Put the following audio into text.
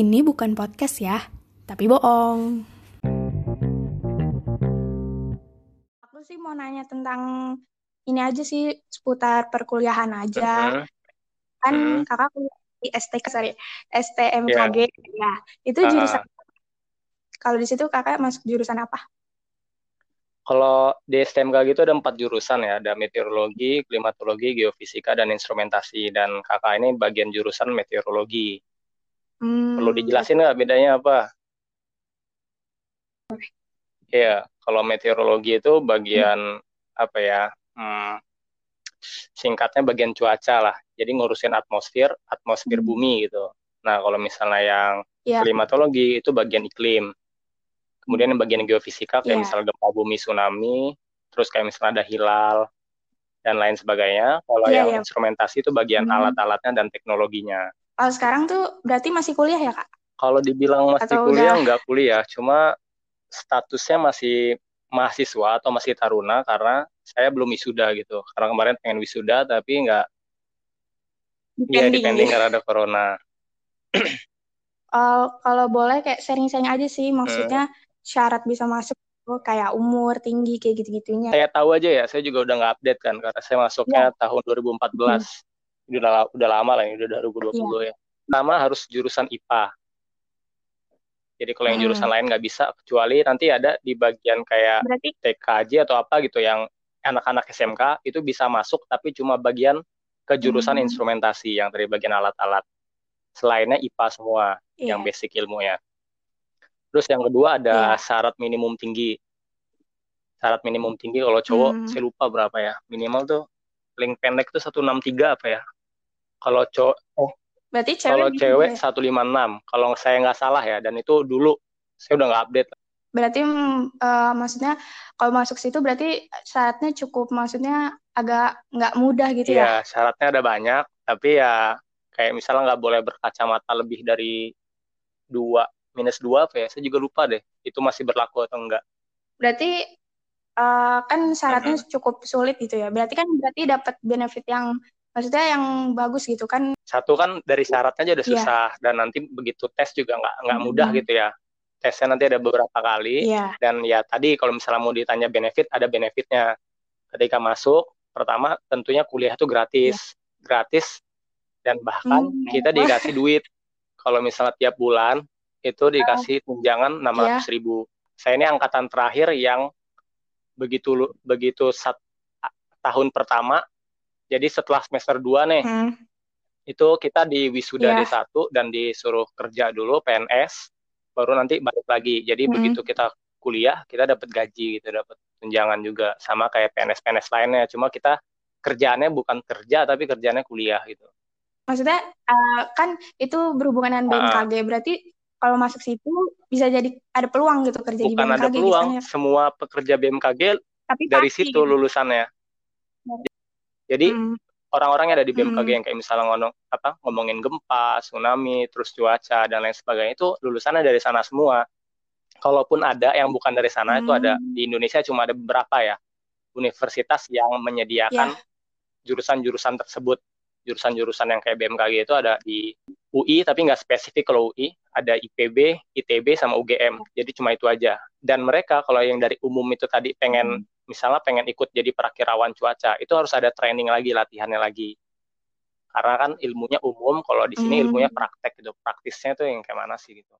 Ini bukan podcast ya, tapi bohong. Aku sih mau nanya tentang ini aja sih seputar perkuliahan aja. Mhm, Kan mhm. kakak kuliah di STK, sorry, STMKG. Ya, itu jurusan. ah. Kalau di situ kakak masuk jurusan apa? Kalau di STMK gitu ada empat jurusan ya, ada meteorologi, klimatologi, geofisika, dan instrumentasi. Dan kakak ini bagian jurusan meteorologi. Perlu Hmm, dijelasin nggak bedanya apa? Iya, kalau meteorologi itu bagian apa ya? hmm, singkatnya bagian cuaca lah. Jadi ngurusin atmosfer, atmosfer Hmm. bumi gitu. Nah, kalau misalnya yang ya, klimatologi itu bagian iklim. Kemudian yang bagian geofisika kayak ya. misalnya gempa bumi, tsunami, terus kayak misalnya ada hilal dan lain sebagainya. Kalau Iya, yang ya. instrumentasi itu bagian Hmm. alat-alatnya dan teknologinya. Kalau sekarang tuh berarti masih kuliah ya kak? Kalau dibilang masih Atau kuliah, udah? nggak kuliah, cuma statusnya masih mahasiswa atau masih taruna karena saya belum wisuda gitu. Karena kemarin pengen wisuda tapi nggak, iya depending gitu. karena ada corona. Eh, kalau boleh kayak sharing-sharing aja sih, Hmm. maksudnya syarat bisa masuk kayak umur, tinggi, kayak gitu-gitunya. Saya tahu aja ya, saya juga udah nggak update kan karena saya masuknya Iya. tahun 2014. Hmm. Udah, udah lama lah, ini udah 2020 Iya. ya. Pertama harus jurusan IPA. Jadi kalau yang jurusan Hmm. lain nggak bisa, kecuali nanti ada di bagian kayak Berarti TKJ atau apa gitu yang anak-anak SMK itu bisa masuk tapi cuma bagian ke jurusan Hmm. instrumentasi yang dari bagian alat-alat. Selainnya IPA semua yang iya. basic ilmunya. Terus yang kedua ada Iya. syarat minimum tinggi. Syarat minimum tinggi kalau cowok Hmm. saya lupa berapa ya. Minimal tuh paling pendek tuh 163 apa ya. Kalau cowok oh, Berarti cewek kalau cewek ya? 156. Kalau saya nggak salah ya dan itu dulu saya udah nggak update. Berarti mm, eh, maksudnya kalau masuk situ berarti syaratnya cukup maksudnya agak nggak mudah gitu ya? Iya, syaratnya ada banyak, tapi ya kayak misalnya nggak boleh berkacamata lebih dari dua minus dua apa ya? Saya juga lupa deh. Itu masih berlaku atau enggak? Berarti eh, kan syaratnya Mhm. cukup sulit gitu ya. Berarti kan berarti dapat benefit yang maksudnya yang bagus gitu kan? Satu kan dari syaratnya aja udah Iya. susah dan nanti begitu tes juga nggak nggak mudah gitu ya. Tesnya nanti ada beberapa kali Iya. dan ya tadi kalau misalnya mau ditanya benefit ada benefitnya. Ketika masuk pertama tentunya kuliah itu gratis, gratis dan bahkan Hmm. kita dikasih duit. Kalau misalnya tiap bulan itu dikasih tunjangan 600 Iya. ribu. Saya ini angkatan terakhir yang begitu begitu sat, tahun pertama. Jadi setelah semester 2 nih, Hmm. itu kita di wisuda Iya. D1 dan disuruh kerja dulu PNS, baru nanti balik lagi. Jadi Hmm. begitu kita kuliah, kita dapat gaji gitu, dapat tunjangan juga sama kayak PNS-PNS lainnya. Cuma kita kerjaannya bukan kerja tapi kerjaannya kuliah gitu. Maksudnya eh, kan itu berhubungan dengan Ah. BMKG. Berarti kalau masuk situ bisa jadi ada peluang gitu kerja di bukan ada BMKG peluang, kan ya. semua pekerja BMKG Tapi dari pasti situ gitu. lulusannya. Jadi Hmm. orang-orang yang ada di BMKG Hmm. yang kayak misalnya ngomong apa ngomongin gempa, tsunami, terus cuaca dan lain sebagainya itu lulusannya dari sana semua. Kalaupun ada yang bukan dari sana itu ada Hmm. di Indonesia cuma ada beberapa ya universitas yang menyediakan Ya. jurusan-jurusan tersebut. Jurusan-jurusan yang kayak BMKG itu ada di UI tapi nggak spesifik kalau UI, ada IPB, ITB sama UGM. Jadi cuma itu aja. Dan mereka kalau yang dari umum itu tadi pengen misalnya pengen ikut jadi perakirawan cuaca, itu harus ada training lagi, latihannya lagi. Karena kan ilmunya umum, kalau di sini Hmm. ilmunya praktek gitu. Praktisnya tuh yang kayak mana sih gitu.